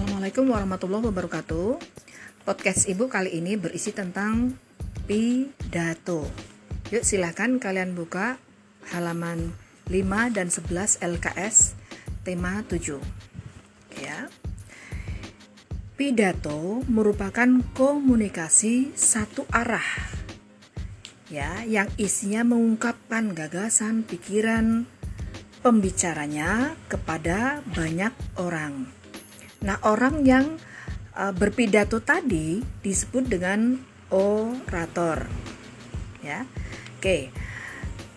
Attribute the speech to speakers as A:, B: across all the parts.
A: Assalamualaikum warahmatullahi wabarakatuh. Podcast Ibu kali ini berisi tentang pidato. Yuk silahkan kalian buka halaman 5 dan 11 LKS tema 7. Ya. Pidato merupakan komunikasi satu arah. Ya, yang isinya mengungkapkan gagasan, pikiran pembicaranya kepada banyak orang Nah, orang yang uh, berpidato tadi disebut dengan orator. Ya. Oke.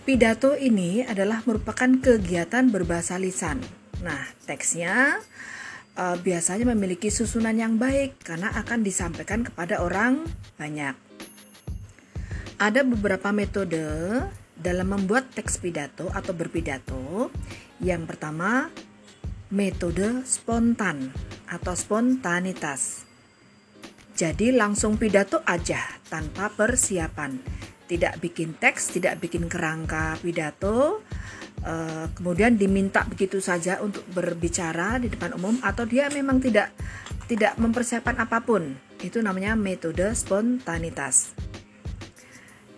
A: Pidato ini adalah merupakan kegiatan berbahasa lisan. Nah, teksnya uh, biasanya memiliki susunan yang baik karena akan disampaikan kepada orang banyak. Ada beberapa metode dalam membuat teks pidato atau berpidato. Yang pertama, metode spontan atau spontanitas. Jadi langsung pidato aja tanpa persiapan. Tidak bikin teks, tidak bikin kerangka pidato, uh, kemudian diminta begitu saja untuk berbicara di depan umum atau dia memang tidak tidak mempersiapkan apa pun. Itu namanya metode spontanitas.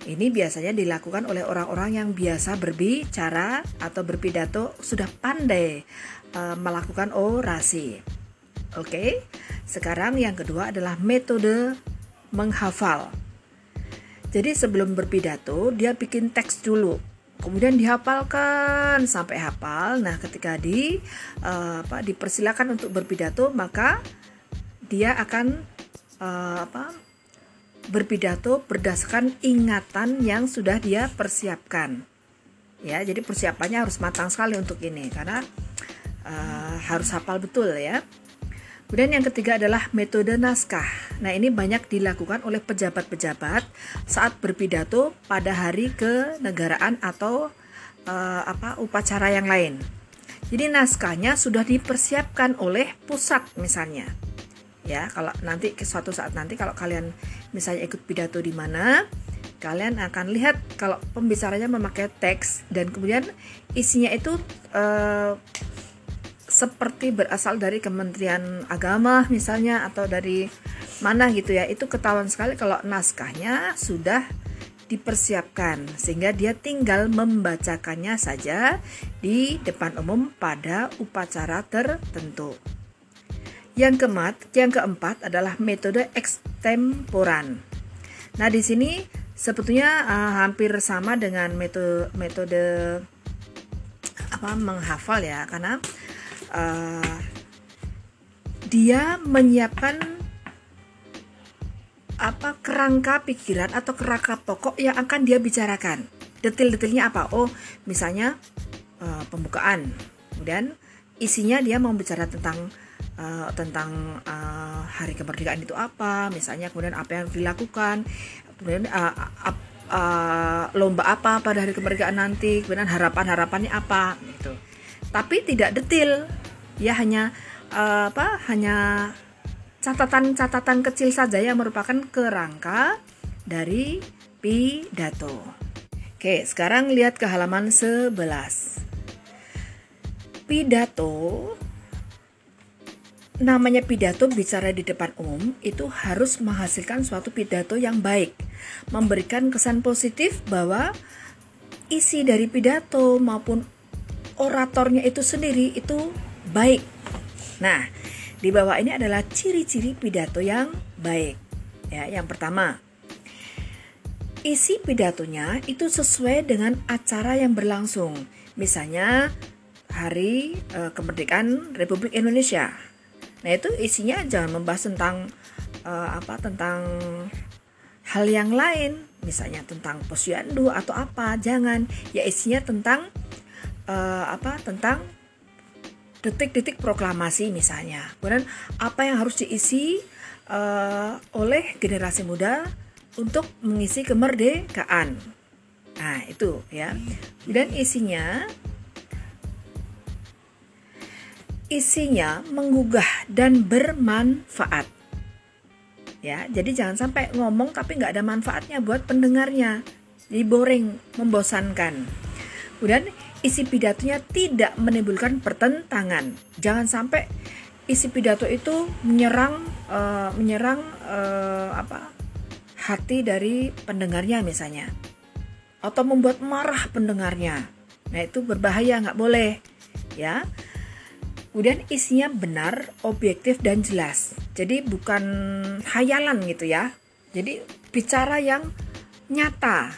A: Ini biasanya dilakukan oleh orang-orang yang biasa berbicara atau berpidato sudah pandai uh, melakukan orasi. Oke. Sekarang yang kedua adalah metode menghafal. Jadi sebelum berpidato dia bikin teks dulu. Kemudian dihafalkan sampai hafal. Nah, ketika di uh, apa dipersilakan untuk berpidato, maka dia akan uh, apa berpidato berdasarkan ingatan yang sudah dia persiapkan. Ya, jadi persiapannya harus matang sekali untuk ini karena uh, harus hafal betul ya. Kemudian yang ketiga adalah metode naskah. Nah, ini banyak dilakukan oleh pejabat-pejabat saat berpidato pada hari kenegaraan atau uh, apa upacara yang lain. Jadi naskahnya sudah dipersiapkan oleh pusat misalnya ya kalau nanti suatu saat nanti kalau kalian misalnya ikut pidato di mana kalian akan lihat kalau pembicaranya memakai teks dan kemudian isinya itu uh, seperti berasal dari Kementerian Agama misalnya atau dari mana gitu ya itu ketahuan sekali kalau naskahnya sudah dipersiapkan sehingga dia tinggal membacakannya saja di depan umum pada upacara tertentu. Yang keempat, yang keempat adalah metode ekstemporan. Nah, di sini sebetulnya uh, hampir sama dengan metode metode apa menghafal ya, karena uh, dia menyiapkan apa kerangka pikiran atau kerangka pokok yang akan dia bicarakan. Detil-detilnya apa? Oh, misalnya uh, pembukaan. Kemudian isinya dia mau bicara tentang uh, tentang uh, hari kemerdekaan itu apa, misalnya kemudian apa yang dilakukan, kemudian uh, uh, uh, lomba apa pada hari kemerdekaan nanti, kemudian harapan-harapannya apa gitu. Tapi tidak detil, ya hanya uh, apa? Hanya catatan-catatan kecil saja yang merupakan kerangka dari pidato. Oke, sekarang lihat ke halaman 11. Pidato namanya pidato bicara di depan umum itu harus menghasilkan suatu pidato yang baik, memberikan kesan positif bahwa isi dari pidato maupun oratornya itu sendiri itu baik. Nah, di bawah ini adalah ciri-ciri pidato yang baik. Ya, yang pertama, isi pidatonya itu sesuai dengan acara yang berlangsung. Misalnya Hari e, Kemerdekaan Republik Indonesia Nah itu isinya jangan membahas tentang uh, apa tentang hal yang lain, misalnya tentang posyandu atau apa, jangan. Ya isinya tentang uh, apa tentang detik-detik proklamasi misalnya. Kemudian apa yang harus diisi uh, oleh generasi muda untuk mengisi kemerdekaan. Nah, itu ya. Dan isinya isinya menggugah dan bermanfaat. Ya, jadi jangan sampai ngomong tapi nggak ada manfaatnya buat pendengarnya. Jadi boring, membosankan. Kemudian isi pidatonya tidak menimbulkan pertentangan. Jangan sampai isi pidato itu menyerang uh, menyerang uh, apa hati dari pendengarnya misalnya atau membuat marah pendengarnya nah itu berbahaya nggak boleh ya kemudian isinya benar objektif dan jelas jadi bukan hayalan gitu ya jadi bicara yang nyata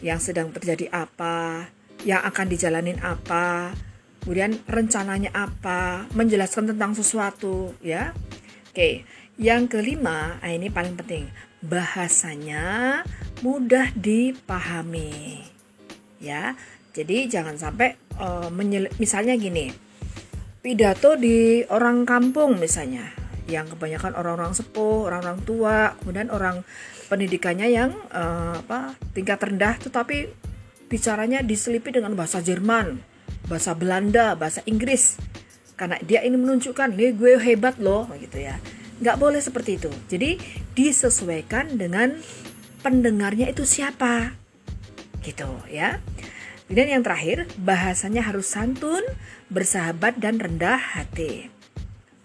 A: yang sedang terjadi apa yang akan dijalanin apa kemudian rencananya apa, menjelaskan tentang sesuatu, ya. Oke, yang kelima, nah ini paling penting, bahasanya mudah dipahami, ya. Jadi jangan sampai uh, misalnya gini, pidato di orang kampung misalnya, yang kebanyakan orang-orang sepuh, orang-orang tua, kemudian orang pendidikannya yang uh, apa tingkat rendah, tetapi bicaranya diselipi dengan bahasa Jerman, bahasa Belanda, bahasa Inggris. Karena dia ini menunjukkan, nih gue hebat loh, gitu ya. Nggak boleh seperti itu. Jadi disesuaikan dengan pendengarnya itu siapa, gitu ya. Dan yang terakhir, bahasanya harus santun, bersahabat dan rendah hati.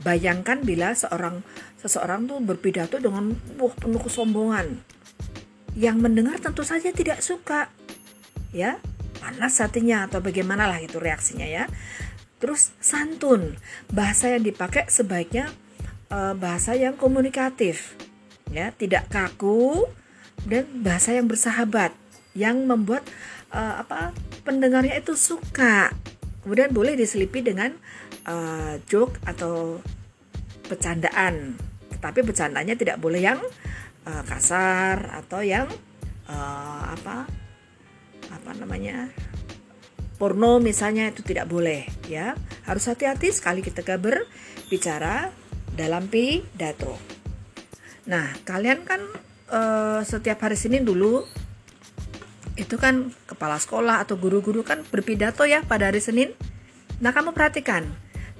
A: Bayangkan bila seorang seseorang tuh berpidato dengan wah penuh kesombongan. Yang mendengar tentu saja tidak suka. Ya, panas hatinya atau bagaimana lah itu reaksinya ya. Terus santun, bahasa yang dipakai sebaiknya uh, bahasa yang komunikatif, ya, tidak kaku dan bahasa yang bersahabat, yang membuat uh, apa pendengarnya itu suka. Kemudian boleh diselipi dengan uh, joke atau bercandaan, tetapi bercandanya tidak boleh yang uh, kasar atau yang uh, apa apa namanya porno misalnya itu tidak boleh ya. Harus hati-hati sekali kita berbicara dalam pidato. Nah kalian kan uh, setiap hari Senin dulu itu kan kepala sekolah atau guru-guru kan berpidato ya pada hari Senin. Nah kamu perhatikan.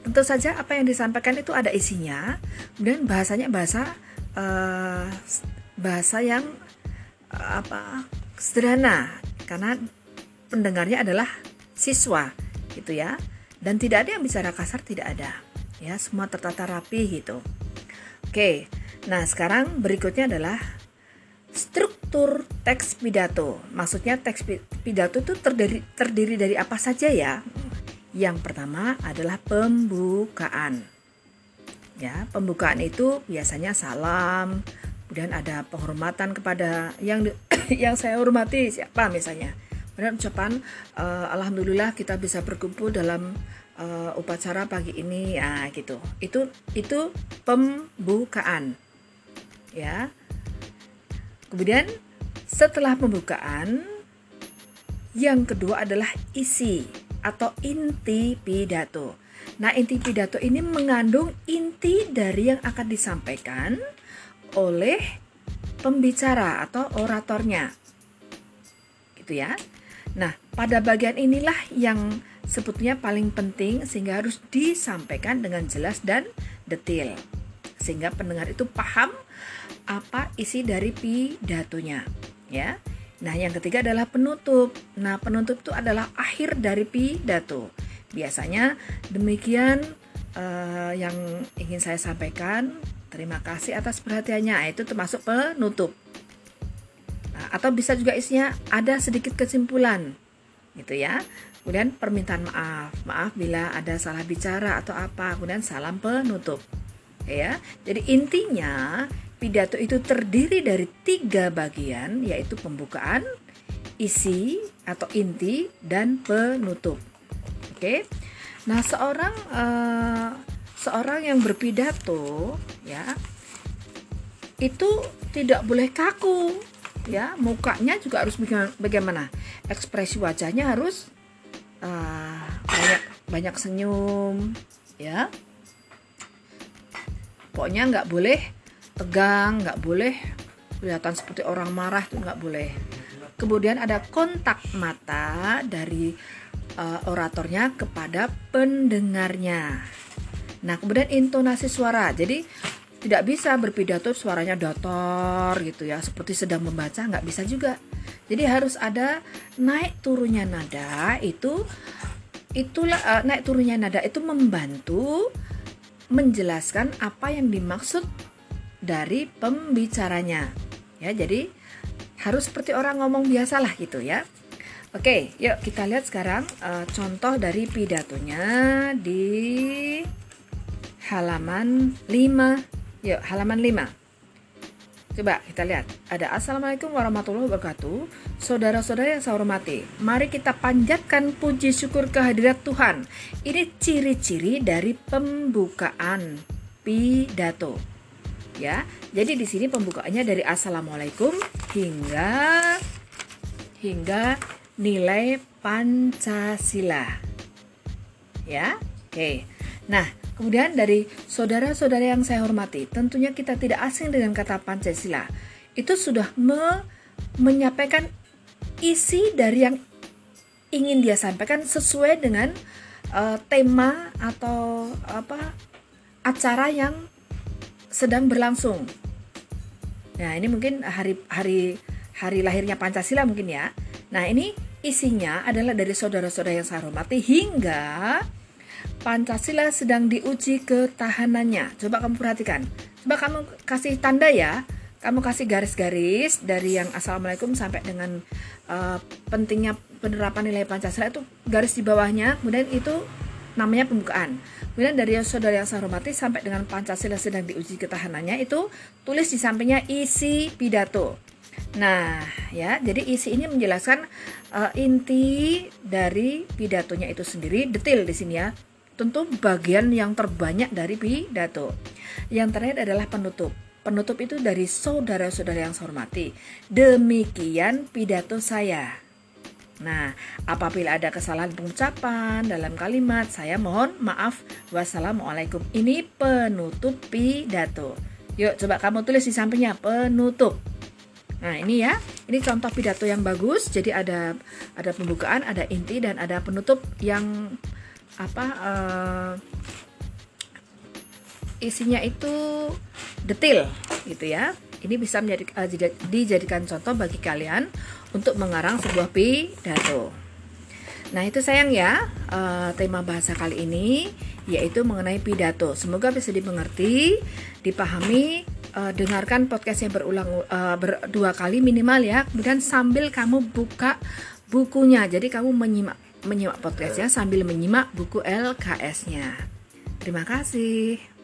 A: Tentu saja apa yang disampaikan itu ada isinya dan bahasanya bahasa uh, bahasa yang uh, apa sederhana. Karena pendengarnya adalah siswa gitu ya. Dan tidak ada yang bicara kasar tidak ada. Ya semua tertata rapi gitu. Oke. Nah sekarang berikutnya adalah struktur teks pidato. Maksudnya teks pidato itu terdiri terdiri dari apa saja ya? Yang pertama adalah pembukaan. Ya pembukaan itu biasanya salam kemudian ada penghormatan kepada yang yang saya hormati siapa misalnya. Kemudian ucapan uh, alhamdulillah kita bisa berkumpul dalam uh, upacara pagi ini. Ya gitu. Itu itu pembukaan. Ya. Kemudian setelah pembukaan yang kedua adalah isi atau inti pidato nah inti pidato ini mengandung inti dari yang akan disampaikan oleh pembicara atau oratornya. Gitu ya. Nah, pada bagian inilah yang sebetulnya paling penting sehingga harus disampaikan dengan jelas dan detail. Sehingga pendengar itu paham apa isi dari pidatonya, ya. Nah, yang ketiga adalah penutup. Nah, penutup itu adalah akhir dari pidato. Biasanya demikian uh, yang ingin saya sampaikan. Terima kasih atas perhatiannya. Nah, itu termasuk penutup. Nah, atau bisa juga isinya ada sedikit kesimpulan, gitu ya. Kemudian permintaan maaf, maaf bila ada salah bicara atau apa. Kemudian salam penutup, ya. Jadi intinya pidato itu terdiri dari tiga bagian, yaitu pembukaan, isi atau inti, dan penutup. Oke. Nah, seorang uh, seorang yang berpidato ya itu tidak boleh kaku ya mukanya juga harus bagaimana ekspresi wajahnya harus uh, banyak banyak senyum ya pokoknya nggak boleh tegang nggak boleh kelihatan seperti orang marah itu nggak boleh kemudian ada kontak mata dari uh, oratornya kepada pendengarnya Nah, kemudian intonasi suara. Jadi tidak bisa berpidato suaranya datar gitu ya, seperti sedang membaca nggak bisa juga. Jadi harus ada naik turunnya nada itu itulah uh, naik turunnya nada itu membantu menjelaskan apa yang dimaksud dari pembicaranya. Ya, jadi harus seperti orang ngomong biasalah gitu ya. Oke, yuk kita lihat sekarang uh, contoh dari pidatonya di halaman 5. Yuk, halaman 5. Coba kita lihat. Ada Assalamualaikum warahmatullahi wabarakatuh. Saudara-saudara yang saya hormati, mari kita panjatkan puji syukur kehadirat Tuhan. Ini ciri-ciri dari pembukaan pidato. Ya, jadi di sini pembukaannya dari Assalamualaikum hingga hingga nilai Pancasila. Ya, oke. Nah, kemudian dari saudara-saudara yang saya hormati, tentunya kita tidak asing dengan kata Pancasila. Itu sudah me menyampaikan isi dari yang ingin dia sampaikan sesuai dengan uh, tema atau apa acara yang sedang berlangsung. Nah, ini mungkin hari hari hari lahirnya Pancasila mungkin ya. Nah, ini isinya adalah dari saudara-saudara yang saya hormati hingga Pancasila sedang diuji ketahanannya. Coba kamu perhatikan. Coba kamu kasih tanda ya. Kamu kasih garis-garis dari yang Assalamualaikum sampai dengan uh, pentingnya penerapan nilai Pancasila itu garis di bawahnya. Kemudian itu namanya pembukaan. Kemudian dari saudara yang saya hormati sampai dengan Pancasila sedang diuji ketahanannya itu tulis di sampingnya isi pidato. Nah, ya, jadi isi ini menjelaskan uh, inti dari pidatonya itu sendiri, detail di sini ya. Tentu bagian yang terbanyak dari pidato. Yang terakhir adalah penutup. Penutup itu dari saudara-saudara yang saya hormati. Demikian pidato saya. Nah, apabila ada kesalahan pengucapan dalam kalimat, saya mohon maaf. Wassalamualaikum. Ini penutup pidato. Yuk, coba kamu tulis di sampingnya penutup. Nah, ini ya. Ini contoh pidato yang bagus. Jadi ada ada pembukaan, ada inti dan ada penutup yang apa uh, isinya itu detail gitu ya. Ini bisa menjadi, uh, dijadikan contoh bagi kalian untuk mengarang sebuah pidato. Nah, itu sayang ya, uh, tema bahasa kali ini yaitu mengenai pidato. Semoga bisa dimengerti, dipahami uh, dengarkan podcast yang berulang uh, berdua kali minimal ya. Kemudian sambil kamu buka bukunya. Jadi kamu menyimak menyimak podcastnya sambil menyimak buku LKS-nya. Terima kasih.